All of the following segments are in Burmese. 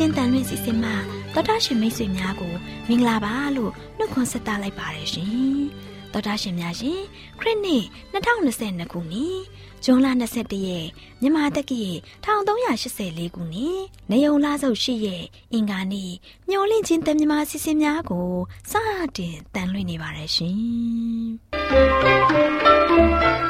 AWR မျော်လင့်ခြင်းတန်လွင့်စီစဉ်မှတော်တာရှင်မိတ်ဆွေများကိုမင်္ဂလာပါလို့နှုတ်ခွန်းဆက်သလိုက်ပါတယ်ရှင်။တော်တာရှင်များရှင်ခရစ်နှစ်2022ခုနှစ်ဇွန်လ21ရက်မြန်မာတက္ကီ1384ခုနှစ်နေုံလဆုပ်ရှိရဲ့အင်္ဂါနေ့မျော်လင့်ခြင်းတန်မြမာစီစဉ်များကိုစတင်တန်လွင့်နေပါတယ်ရှင်။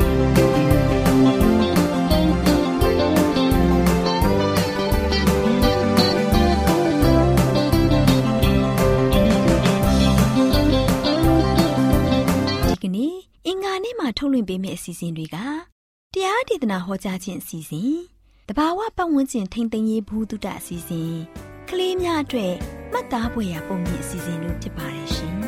ထုတ်လွှင့်ပေးမယ့်အစီအစဉ်တွေကတရားဒေသနာဟောကြားခြင်းအစီအစဉ်တဘာဝပတ်ဝန်းကျင်ထိန်းသိမ်းရေးဘူးတုတအစီအစဉ်ကလေးများအတွက်မှတ်သားဖွယ်ရာပုံမြင့်အစီအစဉ်တို့ဖြစ်ပါတယ်ရှင်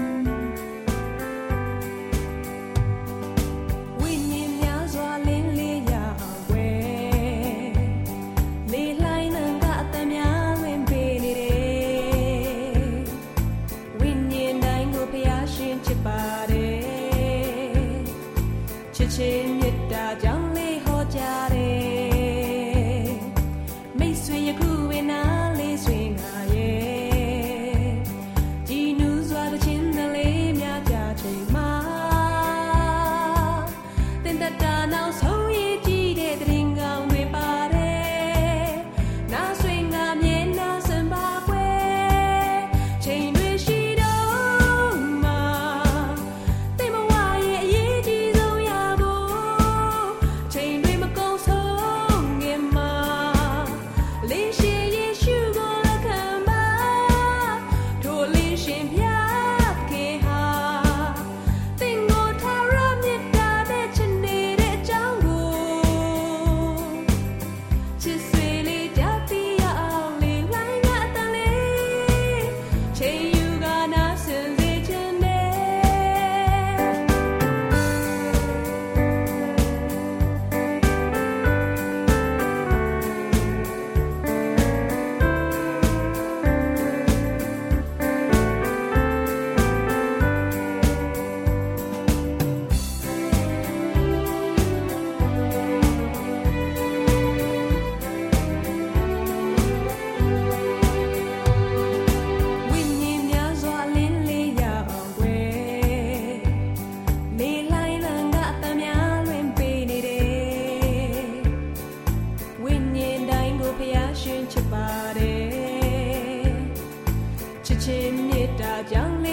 将你。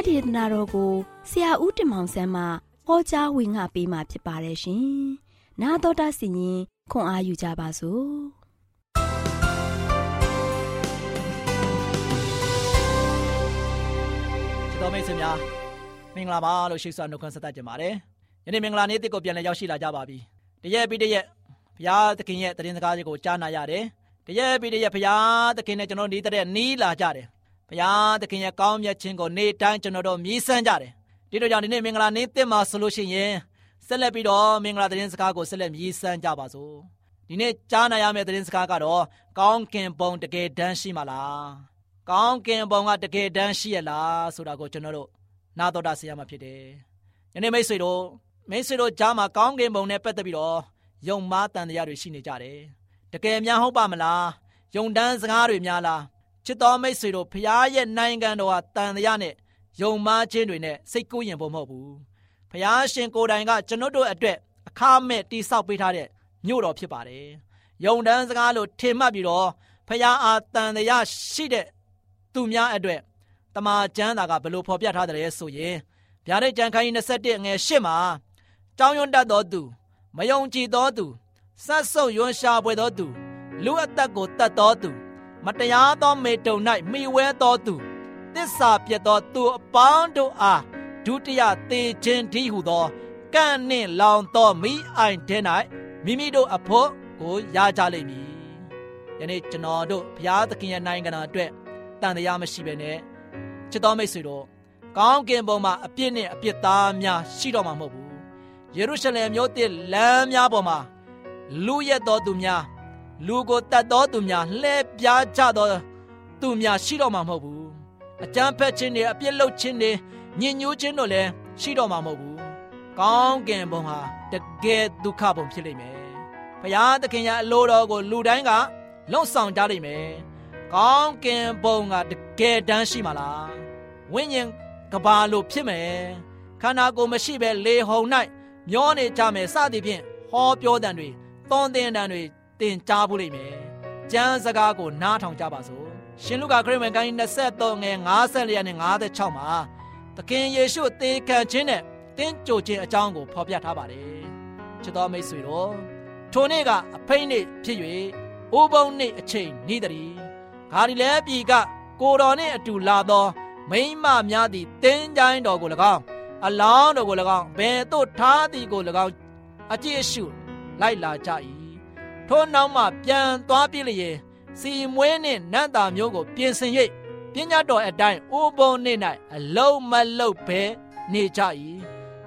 တရားဒေသနာတော်ကိုဆရာဦးတင်မောင်ဆန်းမှဟောကြားဝင်ငါပေးมาဖြစ်ပါတယ်ရှင်။나တော်တာစီရင်ခွန်အားယူကြပါစို့။ချစ်တော်မိတ်ဆွေများမင်္ဂလာပါလို့ရှိစွာနှုတ်ခွန်းဆက်တတ်ကြပါတယ်။ယနေ့မင်္ဂလာနေ့တစ်ကိုပြန်လည်ရောက်ရှိလာကြပါပြီ။တရက်ပြီးတရက်ဘုရားသခင်ရဲ့တရင်စကားတွေကိုကြားနာရတယ်။တရက်ပြီးတရက်ဘုရားသခင်နဲ့ကျွန်တော်နေတဲ့နီးလာကြတယ်။ ဘုရားသခင်ရဲ့ကောင်းမြတ်ခြင်းကိုနေ့တိုင်းကျွန်တော်တို့မြည်ဆန်းကြတယ်ဒီတို့ကြောင့်ဒီနေ့မင်္ဂလာနေ့သစ်မှာဆိုလို့ရှိရင်ဆက်လက်ပြီးတော့မင်္ဂလာသတင်းစကားကိုဆက်လက်မြည်ဆန်းကြပါစို့ဒီဒီနေ့ကြားနာရမယ့်သတင်းစကားကတော့ကောင်းကင်ဘုံတကယ်တမ်းရှိမလားကောင်းကင်ဘုံကတကယ်တမ်းရှိရလားဆိုတာကိုကျွန်တော်တို့နာတော်တာဆရာမှာဖြစ်တယ်။ယနေ့မိတ်ဆွေတို့မိတ်ဆွေတို့ကြားမှာကောင်းကင်ဘုံနဲ့ပတ်သက်ပြီးတော့ယုံမားတန်တရားတွေရှိနေကြတယ်။တကယ်များဟုတ်ပါမလား။ယုံတန်းစကားတွေများလား။ ချစ်တော်မိတ်ဆွေတို့ဖရားရဲ့နိုင်ငံတော်ဟာတန်တရားနဲ့ယုံမားခြင်းတွေနဲ့စိတ်ကူးရင်ဖို့မဟုတ်ဘူး။ဖရားရှင်ကိုယ်တိုင်ကကျွန်တော်တို့အတွက်အခမဲ့တိဆောက်ပေးထားတဲ့မြို့တော်ဖြစ်ပါတယ်။ယုံတန်းစကားလို့ထင်မှတ်ပြီးတော့ဖရားအားတန်တရားရှိတဲ့သူများအတွက်တမာကျမ်းသာကဘယ်လိုဖော်ပြထားတယ်ဆိုရင်ဗျာဒိတ်ကျမ်းခန်းကြီး21ငယ်8မှာကြောင်းရွံ့တတ်သောသူမယုံကြည်သောသူစတ်ဆုပ်ယွန်ရှာပွေသောသူလူအသက်ကိုတတ်သောသူ မတရားသောမေတုံ၌မိဝဲသောသူတစ္ဆာပြတ်သောသူအပေါင်းတို့အားဒုတိယသေခြင်းတည်းဟုသောကန့်နှင့်လောင်သောမိအိုင်တဲ့၌မိမိတို့အဖို့ကိုရကြလိမ့်မည်ယနေ့ကျွန်တော်တို့ဘုရားသခင်ရဲ့နိုင်ငံတော်အတွက်တန်တရားမရှိပဲနဲ့ချစ်တော်မိတ်ဆွေတို့ကောင်းကင်ဘုံမှာအပြစ်နဲ့အပြစ်သားများရှိတော့မှာမဟုတ်ဘူးယေရုရှလင်မြို့တည်လမ်းများပေါ်မှာလူရက်တော်သူများ လူကိုတတ်တော်သူများလှည့်ပြားကြတော်သူများရှိတော့မှာမဟုတ်ဘူးအကြမ်းဖက်ခြင်းတွေအပြစ်လုပ်ခြင်းတွေညင်ညူးခြင်းတို့လည်းရှိတော့မှာမဟုတ်ဘူးကောင်းကင်ဘုံဟာတကယ်ဒုက္ခဘုံဖြစ်လိမ့်မယ်ဘုရားသခင်ရဲ့အလိုတော်ကိုလူတိုင်းကလုံဆောင်ကြလိမ့်မယ်ကောင်းကင်ဘုံကတကယ်တမ်းရှိမှာလားဝိညာဉ်ကဘာလို့ဖြစ်မယ်ခန္ဓာကိုယ်မရှိပဲလေဟုန်၌မျောနေကြမယ်စသည်ဖြင့်ဟောပြောတန်တွေသွန်သင်တန်တွေ တင်ကြားဖို့လိမ့်မယ်ကျမ်းစကားကိုနားထောင်ကြပါစို့ရှင်လုကာခရစ်ဝင်ကိုင်း23ငယ်54ရက်နဲ့56မှာသခင်ယေရှုသေခံခြင်းနဲ့တင်းကြိုခြင်းအကြောင်းကိုဖော်ပြထားပါတယ်ချစ်တော်မိတ်ဆွေတို့ထိုနေ့ကအဖိတ်နေ့ဖြစ်၍အိုးပုံနေ့အချိန်ဤတည်းဂါလိလဲပြည်ကကိုတော်နှင့်အတူလာသောမိမများသည်တင်းကြိုင်းတော်ကို၎င်းအလောင်းတော်ကို၎င်းဘယ်သို့ထားသည်ကို၎င်းအကြည့်အရှုလိုက်လာကြ၏ ထိုနောက်မှပြန်သွားပြည့်လျင်စီမွေးနှင့်နတ်သားမျိုးကိုပြင်ဆင်၍ပညာတော်အတိုင်းအိုးပုံနေ၌အလုံးမလုံးပဲနေကြ၏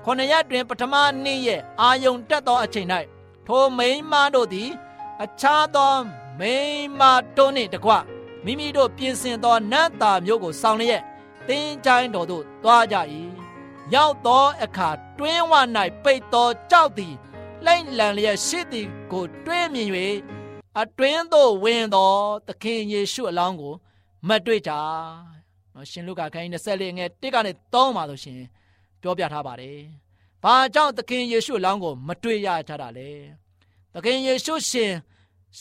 ခொနရက်တွင် ပထမနေ့ရဲ့အာယုံတက်သောအချိန်၌ထိုမိန်းမတို့သည် အခြားသောမိန်းမတို့နှင့်တကွမိမိတို့ပြင်ဆင်သောနတ်သားမျိုးကိုဆောင်လျက်တင်းချိုင်းတော်သို့သွားကြ၏ရောက်သောအခါတွင်းဝ၌ပိတ်သောကြောက်သည် လှိမ့်လန်လျက်ရှိသည်ကိုတွေးမြင်၍အတွင်းသို့ဝင်သောသခင်ယေရှုအလောင်းကို မတွေ့ကြနော်ရှင်လုကာခန်းကြီး24ငယ်1ကနေ3မှာဆိုရှင်ပြောပြထားပါတယ်။ဘာကြောင့်သခင်ယေရှုအလောင်းကို မတွေ့ရကြတာလဲ။သခင်ယေရှုရှင်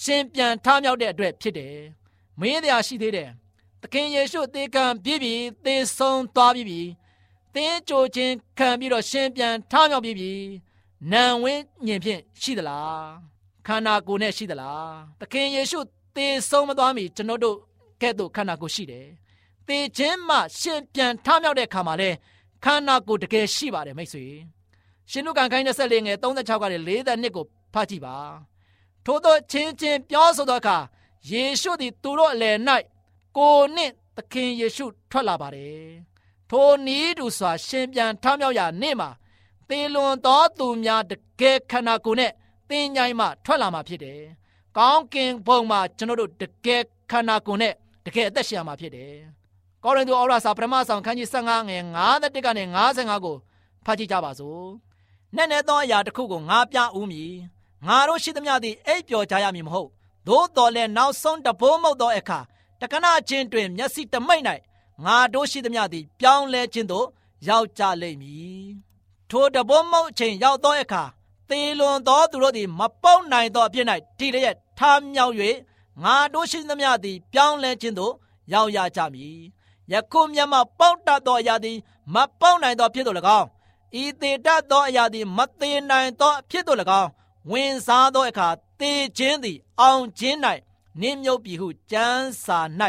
ရှင်ပြန်ထမြောက်တဲ့အတွက်ဖြစ်တယ်။မင်းတရားရှိသေးတယ်။သခင်ယေရှုသေခံပြီးပြီသေဆုံးသွားပြီးပြီ။သင်ကြိုခြင်းခံပြီးတော့ရှင်ပြန်ထမြောက်ပြီးပြီ။ နံဝင်းညင်ဖြင့်ရှိသလား။ခန္ဓာကိုယ်နဲ့ရှိသလား။သခင်ယေရှုသေဆုံးမသွားမီကျွန်တော်တို့ကဲ့သို့ခန္ဓာကိုယ်ရှိတယ်။သေခြင်းမှရှင်ပြန်ထမြောက်တဲ့အခါမှာလဲခန္ဓာကိုယ်တကယ်ရှိပါတယ်မိတ်ဆွေရှင်လူကန်ခိုင်း24ငယ်36ကနေ42ကိုဖတ်ကြည့်ပါထို့သောချင်းချင်းပြောဆိုသောအခါယေရှုသည်သူတို့အလယ်၌ကိုနှင့်သခင်ယေရှုထွက်လာပါတယ်ထိုနည်းတူစွာရှင်ပြန်ထမြောက်ရာနေ့မှာ သေလွန်သောသူများတကယ်ခန္ဓာကိုယ်နဲ့သင်ញိုင်းမှထွက်လာမှာဖြစ်တယ်ကောင်းကင်ဘုံမှာကျွန်တော်တို့တကယ်ခန္ဓာကိုယ်နဲ့တကယ်အသက်ရှင်ရမှာဖြစ်တယ်ကောရိန္သုဩဝါဒစာပထမဆောင်ခန်းကြီး15ငယ်51ကနေ55ကိုဖတ်ကြည့်ကြပါစို့။နဲ့နဲ့သောအရာတစ်ခုကိုငါပြဦးမည်။ငါတို့ရှိသမျှသည်အိပ်ပျော်ကြရမည်မဟုတ်။သို့တော်လည်းနောက်ဆုံးတဘိုးမုတ်သောအခါတကနာချင်းတွင်မျက်စိတမိတ်၌ငါတို့ရှိသမျှသည် ပြောင်းလဲခြင်းသို့ရောက်ကြလိမ့်မည်။ ထိုတဘိုးမုတ်အချိန်ရောက်သောအခါသေလွန်သောသူတို့သည်မပုတ်နိုင်သောအဖြစ်၌တည်လျက်ထားမြောက်၍ငါတို့ရှိသမျှသည် ပြောင်းလဲခြင်းသို့ရောက်ရကြမည်။ယခုမျက်မှောက်ပေါက်တတ်သောအရာသည်မပေါက်နိုင်သောဖြစ်သို့၎င်းဤသေးတတ်သောအရာသည်မသေးနိုင်သောဖြစ်သို့၎င်းဝင်စားသောအခါသေခြင်းသည် အောင်ခြင်း၌နင်းမြုပ်ပြီဟုကျမ်းစာ၌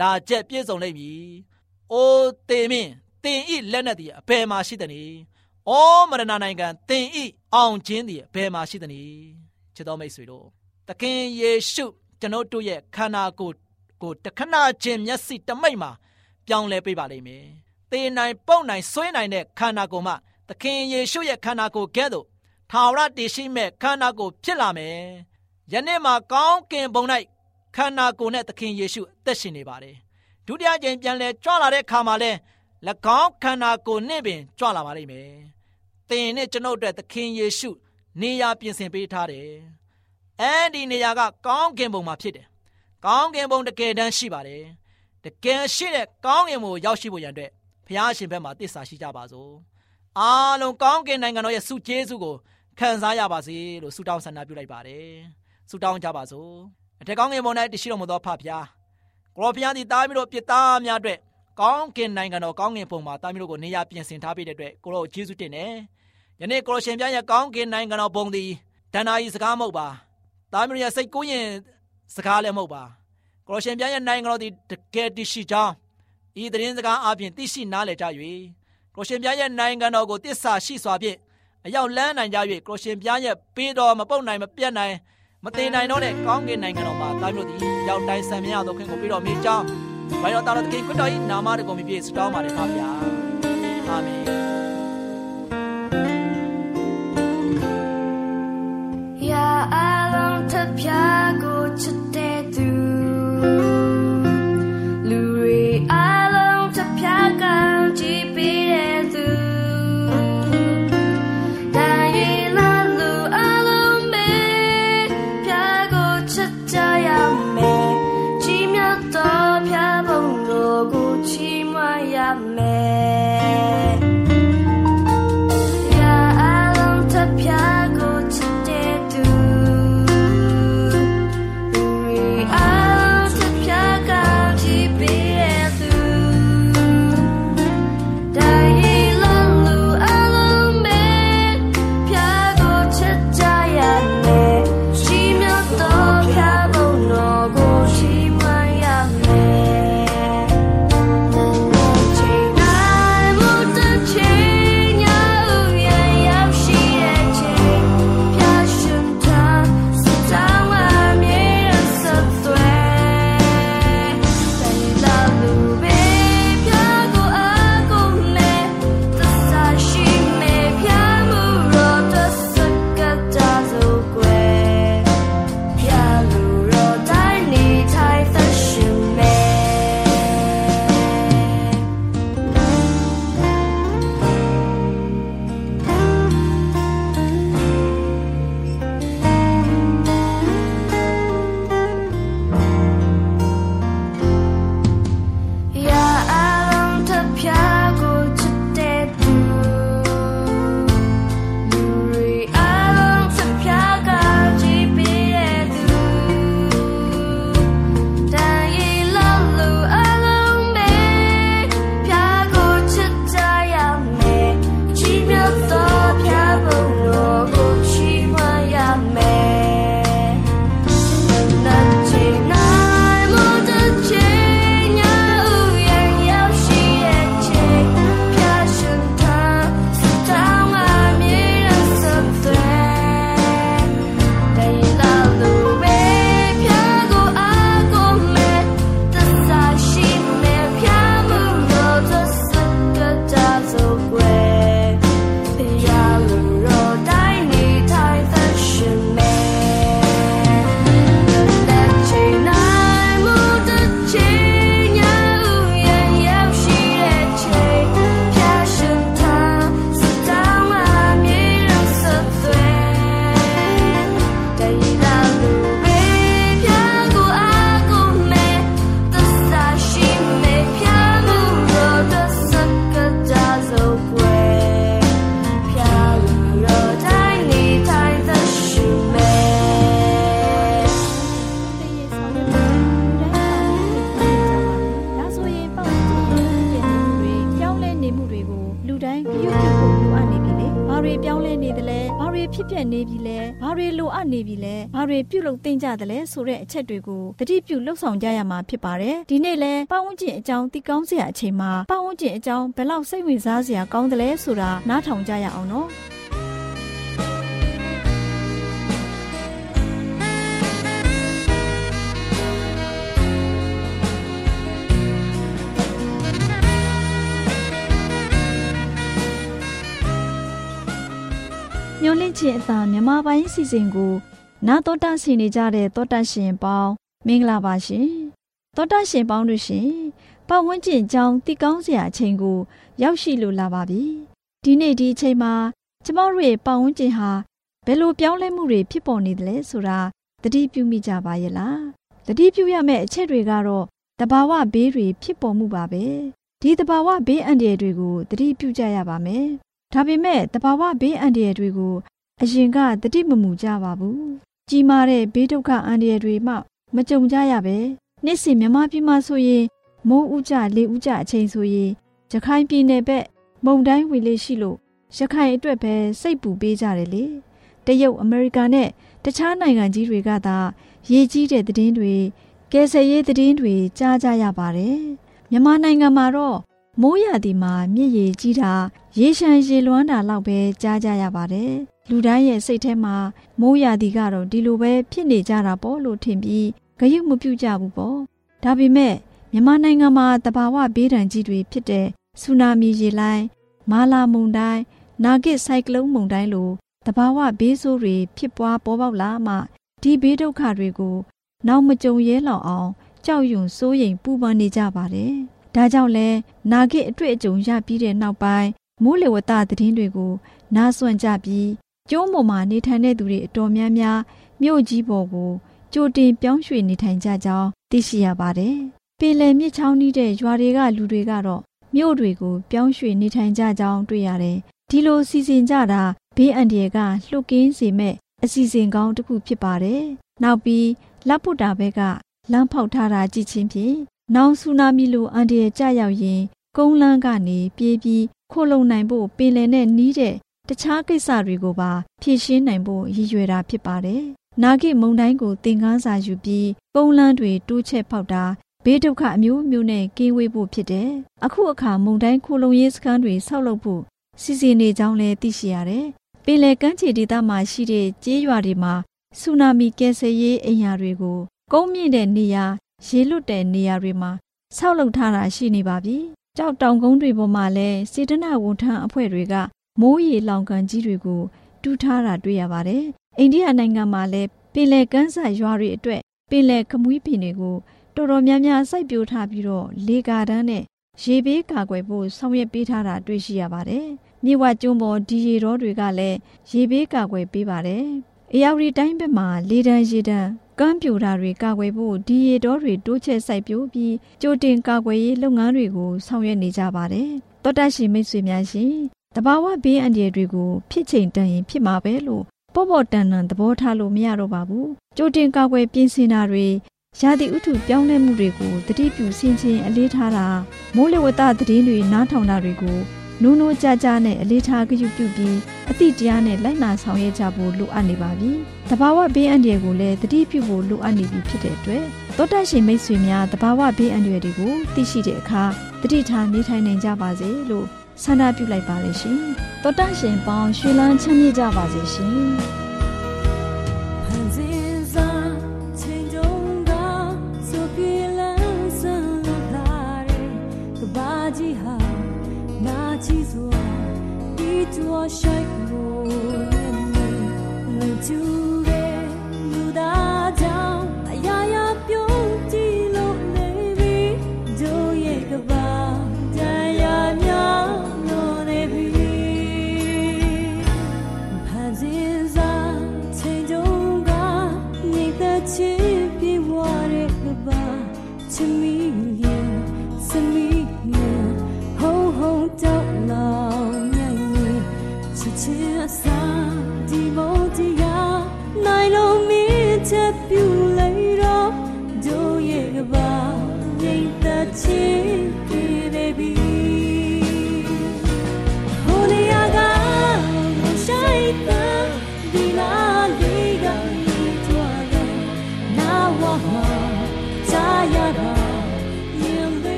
လာချက်ပြည့်စုံလိမ့်မည်။အိုသေမင်းတင်ဤလက်နက်သည်အဘယ်မှာရှိသနည်း။ အိုမရဏနိုင်ငံတင်ဤအောင်ခြင်းသည်အဘယ်မှာရှိသနည်း။ချစ်တော်မိတ်ဆွေတို့သခင်ယေရှုကျွန်ုပ်တို့ရဲ့ခန္ဓာကိုယ်ကိုတခဏချင်းမျက်စိတမိတ်မှာပြောင်းလဲပေးပါလိမ့်မယ်။သေနိုင်ပုတ်နိုင်ဆွဲနိုင်တဲ့ခန္ဓာကိုယ်မှသခင်ယေရှုရဲ့ခန္ဓာကိုယ်ကဲ့သို့ထာဝရတည်ရှိမဲ့ခန္ဓာကိုယ်ဖြစ်လာမယ်ယနေ့မှာကောင်းကင်ဘုံ၌ခန္ဓာကိုယ်နဲ့သခင်ယေရှုအသက်ရှင်နေပါတယ်ဒုတိယကြိမ်ပြန်လဲကြွလာတဲ့အခါမှာလဲ၎င်းခန္ဓာကိုယ်နဲ့ပင်ကြွလာပါလိမ့်မယ် သင်နဲ့ကျွန်ုပ်အတွက်သခင်ယေရှုနေရာပြင်ဆင်ပေးထားတယ်အဲဒီနေရာက ကောင်းကင်ဘုံမှာဖြစ်တယ်ကောင်းကင်ဘုံတကယ်တမ်းရှိပါတယ်တကယ်ရှိတဲ့ကောင်းကင်ဘုံကိုရောက်ရှိဖို့ရန်အတွက်ဖခင်ရှင်ဘက်မှာတစ္ဆာရှိကြပါစို့အားလုံးကောင်းကင်နိုင်ငံတော်ရဲ့ဆုကျေးဇူးကိုခံစားရပါစေလို့ဆုတောင်းဆန္ဒပြုလိုက်ပါတယ်ဆုတောင်းကြပါစို့အထက်ကောင်းကင်ဘုံ၌တရှိတော်မူသောဖဖျားကိုရောဖျားသည်တားပြီးတော့ပြစ်သားများအတွက် ကောင်းကင်နိုင်ငံတော်ကောင်းကင်ဘုံမှာတားပြီးတော့ကိုနေရာပြင်ဆင်ထားပေးတဲ့အတွက်ကိုရောကျေးဇူးတင်တယ်ယနေ့ကိုရောရှင်ပြရဲ့ကောင်းကင်နိုင်ငံတော်ဘုံသည်ဒဏ္ဍာရီစကားမဟုတ်ပါတားပြီးရဲ့စိတ်ကိုးရင်စကားလည်းမဟုတ်ပါကိုရောရှင်ပြရဲ့နိုင်ငံတော်သည်တကယ်တရှိကြောင်းဤသတင်းစကားအပြင်သိရှိနားလည်ကြ၍ကိုရှင်ပြရဲ့နိုင်ငံတော်ကိုတစ္ဆာရှိစွာဖြင့်အရောက်လန်းနိုင်ကြ၍ကိုရှင်ပြရဲ့ပေးတော်မပုတ်နိုင်မပြတ်နိုင်မသေးနိုင်တော့တဲ့ကောင်းကင်နိုင်ငံတော်မှာတာမျိုးသည်ရောက်တိုင်းဆံမြရသောခင်ကိုပြီးတော်မူကြောင်း ဘာရောတာတော်သခင်ခရစ်တော်၏နာမတော်ကိုမြည်ပြည့်စတောင်းပါတယ်ဖပါဗျာအာမင် တွေပြုလုပ်သင့်ကြသလဲဆိုတဲ့အချက်တွေကိုတတိပြုလှုပ်ဆောင်ကြရမှာဖြစ်ပါတယ်။ဒီနေ့လဲပတ်ဝန်းကျင်အကြောင်းသိကောင်းစရာအချိန်မှာပတ်ဝန်းကျင်အကြောင်းဘယ်လောက်စိတ်ဝင်စားစရာကောင်းသလဲဆိုတာနားထောင်ကြရအောင်နော်။ ညွန်လင့်ချင်းအသာမြမပိုင်းစီစဉ်ကို နာတော်တာဆင်နေကြတဲ့တောတရှင်ပေါင်းမင်္ဂလာပါရှင်တောတရှင်ပေါင်းတို့ရှင်ပတ်ဝန်းကျင်အကြောင်းတည်ကောင်းစရာအချိန်ကို ရောက်ရှိလိုလာပါပြီဒီနေ့ဒီအချိန်မှာကျမတို့ရဲ့ပတ်ဝန်းကျင်ဟာဘယ်လိုပြောင်းလဲမှုတွေဖြစ်ပေါ်နေသလဲဆိုတာသတိပြုမိကြပါရဲ့လားသတိပြုရမယ့်အချက်တွေကတော့တဘာဝဘေးတွေဖြစ်ပေါ်မှုပါပဲဒီတဘာဝဘေးအန္တရာယ်တွေကိုသတိပြုကြရပါမယ် ဒါပေမဲ့တဘာဝဘေးအန္တရာယ်တွေကို အရင်ကသတိမမူကြပါဘူးကြီးမားတဲ့ဘေးဒုက္ခအန္တရာယ်တွေမှ မကြုံကြရပဲနေ့စဉ်မြမပြည်မှာဆိုရင်မိုးဥကြလေဥကြအချိန်ဆိုရင်ရခိုင်ပြည်နယ်ဘက်မုံတိုင်းဝင်လေးရှိလို့ရခိုင်အတွက်ပဲစိတ်ပူပေးကြတယ်လေတရုတ်အမေရိကန်နဲ့တခြားနိုင်ငံကြီးတွေကသာရေကြီးတဲ့သတင်းတွေကယ်ဆယ်ရေးသတင်းတွေကြားကြရပါတယ်မြန်မာနိုင်ငံမှာတော့ မိုးရသည်မှာမြစ်ရေကြီးတာရေရှမ်းရေလွှမ်းတာလောက်ပဲကြားကြရပါတယ်လူတိုင်းရဲ့စိတ်ထဲမှာမိုးရသည်ကတော့ဒီလိုပဲဖြစ်နေကြတာပေါ့လို့ထင်ပြီးဂရုမပြုကြဘူးပေါ့ဒါပေမဲ့မြန်မာနိုင်ငံမှာတဘာဝဘေးဒဏ်ကြီးတွေဖြစ်တဲ့ဆူနာမီရေလိုင်းမာလာမုန်တိုင်းနာဂစ်ဆိုင်ကလုန်းမုန်တိုင်းလိုတဘာဝဘေးဆိုးတွေဖြစ်ပွားပေါ်ပေါက်လာမှဒီဘေးဒုက္ခတွေကို နောက်မကြုံရဲလောက်အောင်ကြောက်ရွံ့စိုးရိမ်ပူပန်နေကြပါတယ်။ ဒါကြောင့်လဲနာဂစ်အတွေ့အကြုံရပြီးတဲ့နောက်ပိုင်းမိုးလေဝသသတင်းတွေကို နားစွန့်ကြပြီးကျုံးပေါ်မှာနေထိုင်တဲ့သူတွေအတော်များများမြို့ကြီးပေါ်ကိုကြိုတင်ပြောင်းရွှေ့နေထိုင်ကြကြောင်းသိရှိရပါတယ်။ပင်လယ်မြစ်ချောင်းနီးတဲ့ရွာတွေကလူတွေကတော့မြို့တွေကိုပြောင်းရွှေ့နေထိုင်ကြကြောင်းတွေ့ရတယ်။ဒီလိုစီစဉ်ကြတာဘေးအန္တရာယ်ကလှုပ်ကင်းစေမဲ့အစီအစဉ်ကောင်းတစ်ခုဖြစ်ပါတယ်။နောက်ပြီးလက်ပုတ္တာဘက်ကလမ်းဖောက်ထားတာကြည့်ချင်းဖြင့် နောင်ဆူနာမီလိုအန္တရာယ်ကြရောက်ရင် ကုန်းလန်းကနေပြေးပြီးခိုလုံနိုင်ဖို့ပင်လယ်နဲ့နီးတဲ့တခြားကိစ္စတွေကိုပါဖြည့်ရှင်းနိုင်ဖို့ရည်ရွယ်တာဖြစ်ပါတယ်။နာဂိမုံတိုင်းကိုသင်ခန်းစာယူပြီးကုန်းလန်းတွေတိုးချက်ဖောက်တာဘေးဒုက္ခအမျိုးမျိုးနဲ့ကင်းဝေးဖို့ဖြစ်တယ်။အခုအခါမုံတိုင်းခိုလုံရေးစခန်းတွေဆောက်လုပ်ဖို့စီစဉ်နေကြောင်းလည်းသိရှိရတယ်။ပင်လယ်ကမ်းခြေဒေသမှာရှိတဲ့ကျေးရွာတွေမှာဆူနာမီကယ်ဆယ်ရေးအိမ်ယာတွေကိုကုန်းမြင့်တဲ့နေရာ ရေလွတ်တဲ့နေရာတွေမှာဆောက်လုပ်ထားတာရှိနေပါပြီ။ကြောက်တောင်ကုန်းတွေပေါ်မှာလည်းစေတနာဝန်ထမ်းအဖွဲ့တွေကမိုးရေလောင်ကန်ကြီးတွေကိုတူးထားတာတွေ့ရပါတယ်။အိန္ဒိယနိုင်ငံမှာလည်းပင်လယ်ကမ်းစပ်ရွာတွေအတွက်ပင်လယ်ခမွီးပင်တွေကိုတော်တော်များများစိုက်ပျိုးထားပြီးတော့လေကာတန်းနဲ့ရေဘေးကာကွယ်ဖို့ဆောင်ရွက်ပေးထားတာတွေ့ရှိရပါတယ်။မြေဝကျွန်းပေါ်ဒီရေတော်တွေကလည်းရေဘေးကာကွယ်ပေးပါတယ်။ အရောက်ရီတိုင်းဘက်မှာလေတန်းရေတန်းကမ်းပြိုတာတွေကာကွယ်ဖို့ဒီရေတော်တွေတိုးချက်စိုက်ပျိုးပြီးကြိုတင်ကာကွယ်ရေးလုပ်ငန်းတွေကိုဆောင်ရွက်နေကြပါတယ်။တောတရှိမိတ်ဆွေများရှင်တဘာဝဘေးအန္တရာယ်တွေကိုဖြစ်ချိန်တန်ရင်ဖြစ်မှာပဲလို့ပေါ့ပေါ့တန်တန်သဘောထားလို့မရတော့ပါဘူးကြိုတင်ကာကွယ်ပြင်ဆင်တာတွေရာသီဥတုပြောင်းလဲမှုတွေကိုတတိပြုဆင်ခြင်အလေးထားတာမိုးလေဝသသတင်းတွေနားထောင်တာတွေကို နိုးနိုးကြကြနဲ့အလေးထားကြည့်ပြုပြီးအသည့်တရားနဲ့လိုက်နာဆောင်ရွက်ကြဖို့လိုအပ်နေပါပြီ။တဘာဝဘေးအန္တရာယ်ကိုလည်းတတိပြုဖို့လိုအပ်နေပြီဖြစ်တဲ့အတွက်သောတရှင်မိတ်ဆွေများတဘာဝဘေးအန္တရာယ်တွေကိုသိရှိတဲ့အခါတတိထားနေထိုင်နိုင်ကြပါစေလို့ဆန္ဒပြုလိုက်ပါရရှင်။သောတရှင်ပေါင်းရွှေလန်းချမ်းမြေ့ကြပါစေရှင်။多一座山 du, 山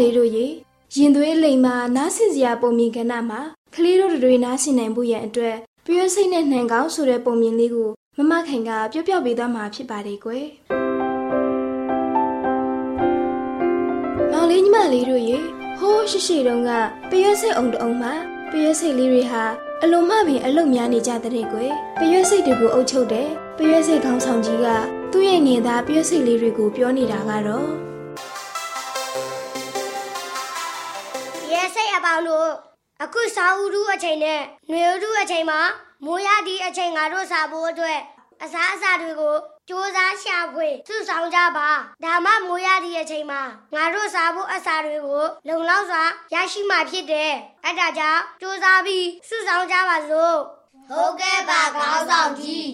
လေးတို့ရေရင်သွေးလိမ်မာနားဆင်စရာပုံမြင်ကဏ္ဍမှာကလေးတို့တွေနားဆင်နိုင်ဖို့ရန်အတွက်ပြည့်စိတ်နဲ့နှံကောင်းဆိုတဲ့ပုံမြင်လေးကိုမမခိုင်ကပြောပြပေးသွားမှာဖြစ်ပါတယ်ကွယ်မောင်လေးညီမလေးတို့ရေဟိုးရှိရှိတုန်းကပြည့်စိတ်အောင်တုံးမှာပြည့်စိတ်လေးတွေဟာအလုံးမပင်အလုတ်များနေကြတဲ့ကွယ်ပြည့်စိတ်တွေကိုအုပ်ချုပ်တယ်ပြည့်စိတ်ခေါင်းဆောင်ကြီးကသူ့ရဲ့ငယ်သားပြည့်စိတ်လေးတွေကိုပြောနေတာကတော့ ပေါင်းတို့အခုစာအုပ်ရူအချိန်နဲ့ຫນွေရူအချိန်မှာမိုးရသည့်အချိန်ငါတို့စာဖို့အတွက်အစားအစာတွေကိုစ조사ရှာဖွေစုဆောင်ကြပါဒါမှမိုးရသည့်အချိန်မှာငါတို့စာဖို့အစာတွေကိုလုံလောက်စွာရရှိမှာဖြစ်တယ်အဲဒါကြောင့်စ조사ပြီးစုဆောင်ကြပါစို့ဟုတ်ကဲ့ပါခေါင်းဆောင်ကြီး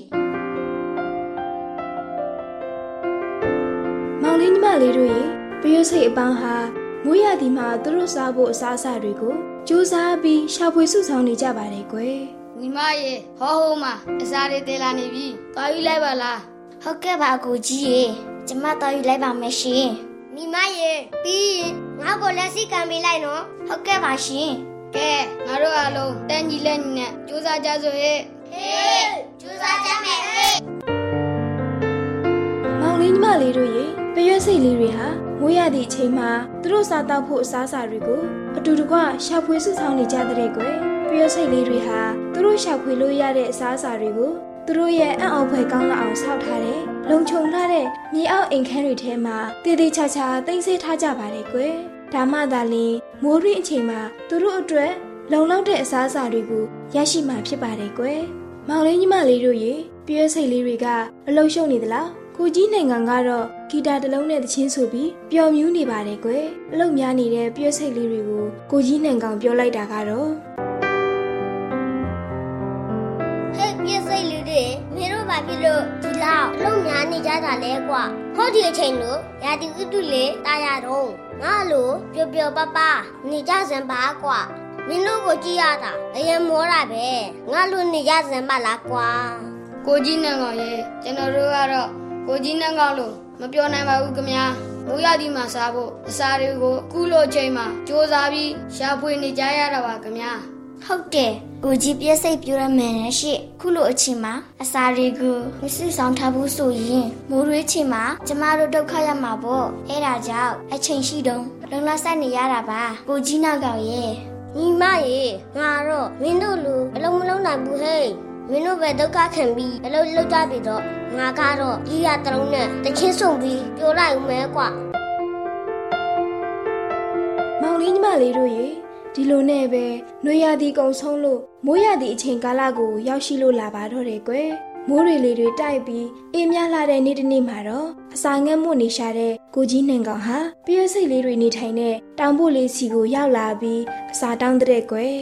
မောင်လေးညီမလေးတို့ရေပရွစိတ်အပန်းဟာ မိုးရသည်မှာသူတို့စားဖို့အစားအစာတွေကိုစူးစမ်းပြီးရှာဖွေစုဆောင်နေကြပါတယ်ကွယ်မိမရေဟောဟိုမှာအစားတွေတဲလာနေပြီသွားယူလိုက်ပါလားဟုတ်ကဲ့ပါကိုကြီးရေကျမတော်ယူလိုက်ပါမယ်ရှင်မိမရေပြီးရင်ငါ့ကိုလက်စီကံပေးလိုက်နော်ဟုတ်ကဲ့ပါရှင်ကဲငါတို့အားလုံးတန်းကြီးလက်ညီနဲ့စူးစမ်းကြစို့ဟဲ့ဟေးကျူစားကြမယ်ဟေးမောင်လေးညီမလေးတို့ရေ ပရွစိတ်လေးတွေဟာမိုးရသည့်အချိန်မှာသူတို့စားတောက်ဖို့အစားအစာတွေကိုအတူတကွရှာဖွေစုဆောင်နေကြတဲ့ကွယ်ပရွစိတ်လေးတွေဟာသူတို့ရှာဖွေလို့ရတဲ့အစားအစာတွေကိုသူတို့ရဲ့အံ့ဩဖွယ်ကောင်းလောက်အောင်ဆောက်ထားတဲ့လုံခြုံလာတဲ့မြေအောက်အိမ်ခန်းတွေထဲမှာတည်တည်ချာချာတိမ့်ဆဲထားကြပါတယ်ကွယ်ဒါမှသာလျှင်မိုးရင်းအချိန်မှာသူတို့အတွက်လုံလောက်တဲ့အစားအစာတွေကိုရရှိမှာဖြစ်ပါတယ်ကွယ်မောင်လေးညီမလေးတို့ရေပြည့်စိတ်လေးတွေကအလုံးရှုံနေသလားကိုကြီးနိုင်ငံကတော့ ဂီတာတစ်လုံးနဲ့တချင်းဆိုပြီးပျော်မြူးနေပါတယ်ကွယ်အလုတ်များနေတဲ့ပြည့်စိတ်လေးတွေကိုကိုကြီးနိုင်ငံကောင်ပြောလိုက်တာကတော့ဟဲ့ပြည့်စိတ်လူတွေမင်းတို့ဘာဖြစ်လို့ဒီလောက်အလုံးများနေကြတာလဲကွာဟောဒီအချိန်လို့ရာဒီဥတုလေတာရတော့ငါလိုပျော်ပျော်ပါပါနေကြစံပါကွာမင်းတို့ကိုကြည့်ရတာအရင်မောတာပဲငါလိုနေကြစံပါလားကွာကိုကြီးနန်းကောင်ရေကျွန်တော်တို့ကတော့ကိုကြီးနန်းကောင်လို့ မပြောနိုင်ပါဘူးခင်ဗျာမိုးရသည်မှာစားဖို့အစာတွေကိုအခုလိုအချိန်မှာစူးစမ်းပြီးရှာဖွေနေကြရတာပါခင်ဗျာဟုတ်တယ်ကိုကြီးပြည့်စိတ်ပြရမယ်နဲ့ရှင့်ခုလိုအချိန်မှာအစာတွေကိုမစစ်ဆောင်ထားဘူးဆိုရင်မိုးရွေးချိန်မှာကျမတို့ဒုက္ခရမှာပေါ့အဲ့ဒါကြောင့်အချိန်ရှိတုန်းလုံလဆိုင်နေရတာပါကိုကြီးနောက်ကောင်ရဲ့ညီမရေငါတော့မင်းတို့လူအလုံးမလုံးနိုင်ဘူးဟဲ့မင်းတို့ပဲဒုက္ခခံပြီးအလုံးလုံးကြပြီတော့ ငါကတော့ကြီးရတလုံးနဲ့တချင်းဆုံပြီးပြောလိုက်ဦးမဲကွာမောင်လေးညီမလေးတို့ရေဒီလိုနဲ့ပဲနွေရာသီကုံဆုံးလို့မိုးရာသီအချိန်ကာလကိုရောက်ရှိလို့လာပါတော့တယ်ကွယ်မိုးတွေလေတွေတိုက်ပြီးအေးမြလာတဲ့နေ့တစ်နေ့မှာတော့အစာငတ်မှုနေရှာတဲ့ကိုကြီးနှင်ကောင်ဟာပြည့်စိတ်လေးတွေနေထိုင်တဲ့တောင်ပို့လေးစီကိုရောက်လာပြီးအစာတောင်းတဲ့ကွယ်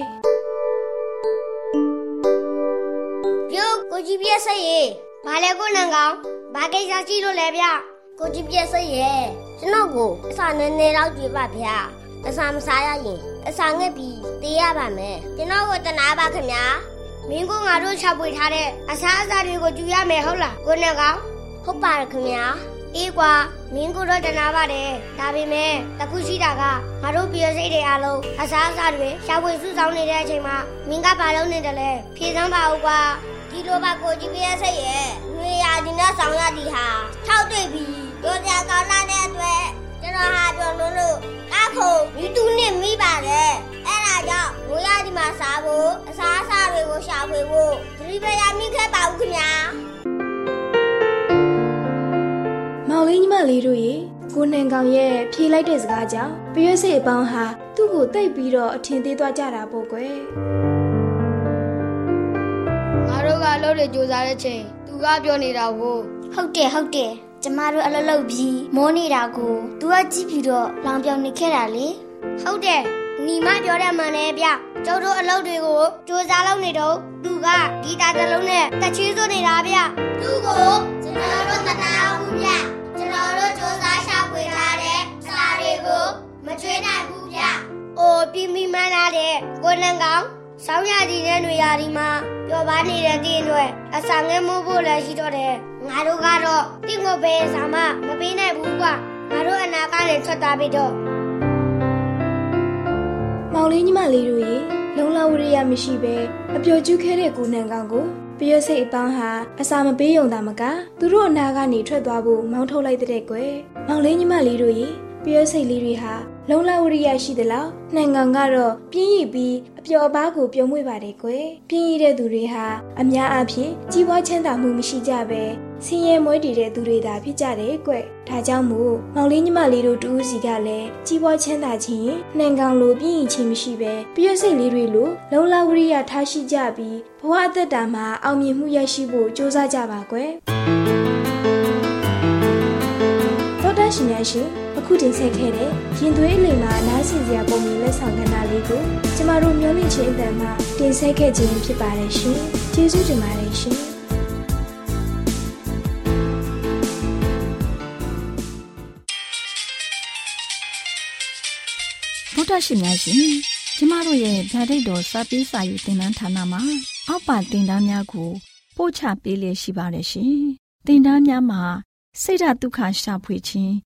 ပြောကိုကြီးပြည့်စိတ်ရေ ဘာလဲကိုနံကောင်ဘာကိစ္စရှိလို့လဲဗျကိုကြီးပြည့်စိတ်ရေကျွန်တော်ကိုအစာနည်းနည်းတော့ကြွေပါဗျအစာမစားရရင်အစာငက်ပြီးတေးရပါမယ်ကျွန်တော်ကိုတနာပါခင်ဗျာမင်းကငါတို့ချပွေထားတဲ့အစာအစာတွေကိုကြွေရမယ်ဟုတ်လားကိုနံကောင်ဟုတ်ပါတယ်ခင်ဗျာအေးကွာမင်းကတော့တနာပါတယ်ဒါပေမဲ့တခုရှိတာကငါတို့ပြည်စိတ်တွေအားလုံးအစားအစာတွေရှာဖွေစုဆောင်နေတဲ့အချိန်မှာမင်းကဘာလုပ်နေတယ်လဲဖြေစမ်းပါဦးကွာ ဒီလိုပါကိုကြီးပြည့်စိတ်ရဲ့ငွေရဒီနဲ့ဆောင်ရသည်ဟာထောက်တွေ့ပြီးတို့ကြကောင်းလာတဲ့အတွက်ကျွန်တော်ဟာပြောလို့လို့အခုမိတူနဲ့မိပါတယ်အဲ့ဒါကြောင့်ငွေရဒီမှာစားဖို့အစားအစာတွေကိုရှာဖွေဖို့သတိပေးရမိခဲ့ပါဦးခင်ဗျာမောင်လေးညီမလေးတို့ရေကိုနှင်ကောင်ရဲ့ဖြေလိုက်တဲ့စကားကြောင့်ပြည့်စိတ်အပေါင်းဟာသူ့ကိုတိတ်ပြီးတော့အထင်သေးသွားကြတာပေါ့ကွယ်ငါတို့က အလုပ်တွေစူးစမ်းတဲ့ချိန်သူကပြောနေတာကိုဟုတ်တယ်ဟုတ်တယ်ကျမတို့အလုပ်လုပ်ပြီးမောနေတာကို तू ကကြည့်ပြီးတော့လောင်ပြောင်နေခဲ့တာလေဟုတ်တယ်ညီမပြောတဲ့မှန်တယ်ဗျကျုပ်တို့အလုပ်တွေကိုစူးစမ်းလုပ်နေတော့သူကဂီတာတစ်လုံးနဲ့တချီးဆိုနေတာဗျသူ့ကိုကျွန်တော်တို့မနာဘူးဗျကျွန်တော်တို့စူးစမ်းရှာဖွေထားတဲ့စာတွေကိုမချွေးနိုင်ဘူးဗျအိုပြင်းပြီးမှန်းလာတဲ့ကိုနံကောင် ဆောင်းရည်နဲ့ຫນွေရာဒီမှာပျော်ပါနေတဲ့တင်းအတွက်အစာငဲမိုးဖို့လည်းရှိတော့တယ်ငါတို့ကတော့တင့်ကိုပဲစာမမပေးနိုင်ဘူးကွာငါတို့အနာကလည်းထွက်သွားပြီတော့မောင်လေးညီမလေးတို့ရေရလုံလဝရိယမရှိဘဲအပျော်ကျူးခဲ့တဲ့ကိုနန်ကောင်ကိုပရွက်စိတ်အပေါင်းဟာအစာမပေးယုံတာမကသူတို့အနာကနေထွက်သွားဖို့မောင်းထုတ်လိုက်တဲ့ကွယ်မောင်လေးညီမလေးတို့ရေ ပရွက်စိတ်လေးတွေဟာလုံလဝရိယရှိသလားနိုင်ငံကတော့ပြင်းရည်ပြီးအပျော်အပါးကိုပြုံးမွေ့ပါတယ်ကွယ်ပြင်းရတဲ့သူတွေဟာအများအားဖြင့်ကြီးပွားချမ်းသာမှုမရှိကြဘဲဆင်းရဲမွဲတည်တဲ့သူတွေသာဖြစ်ကြတယ်ကွဒါကြောင့်မို့မောင်လေးညီမလေးတို့တူးစီကလည်းကြီးပွားချမ်းသာခြင်းရင်နှံကောင်လိုပြင်းရင်ချင်းမရှိပဲပြည့်စိတ်လေးတွေလိုလုံလဝရိယထားရှိကြပြီးဘဝအသက်တာမှာအောင်မြင်မှုရရှိဖို့ကြိုးစားကြပါကွယ်သောတာရှင်များရှင်အ ခုတင်ဆက်ခဲ့တဲ့ရင်သွေးအလိမ်မှာနားဆင်စရာပုံမြင်လက်ဆောင်ကဏ္ဍလေးကိုကျမတို့မျိုးလင့်ချင်းအတန်မှာတင်ဆက်ခဲ့ခြင်းဖြစ်ပါတယ်ရှင်ကျေးဇူးတင်ပါတယ်ရှင် ဗုဒ္ဓရှင်များရှင်ကျမတို့ရဲ့ဓာတ်တော်စပေးစာယူသင်တန်းဌာနမှာအောက်ပါသင်တန်းများကိုပို့ချပေးလျက်ရှိပါတယ်ရှင်သင်တန်းများမှာစိတ်ဓာတ်ဒုက္ခရှာဖွေခြင်း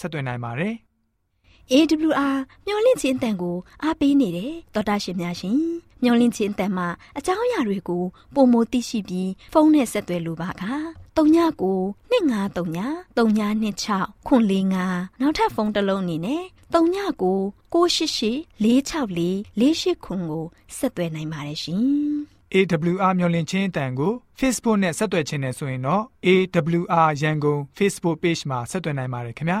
ဆက်သွင်းနိုင်ပါတယ်။ AWR မျော်လင့်ခြင်းအတန်ကိုအားပေးနေတယ်တော်တာရှင်များရှင်မျော်လင့်ခြင်းအတန်မှာအကြောင်းအရာတွေကိုပုံမသိရှိပြီးဖုန်းနဲ့ဆက်သွယ်လိုပါက39 2939 3926ခွန်45နောက်ထပ်ဖုန်းတစ်လုံးအနေနဲ့39 688 464 48ခွန်ကိုဆက်သွယ်နိုင်ပါတယ်ရှင် AWR မျော်လင့်ခြင်းအတန်ကို Facebook နဲ့ဆက်သွယ်ခြင်းနဲ့ဆိုရင်တော့ AWR ရန်ကုန် Facebook Page မှာဆက်သွယ်နိုင်ပါတယ်ခင်ဗျာ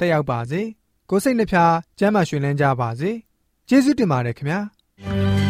တက်ရောက်ပါစေကိုစိတ်နှဖျားကျမ်းမာရွှင်လန်းကြပါစေကျေးဇူးတင်ပါတယ်ခင်ဗျာ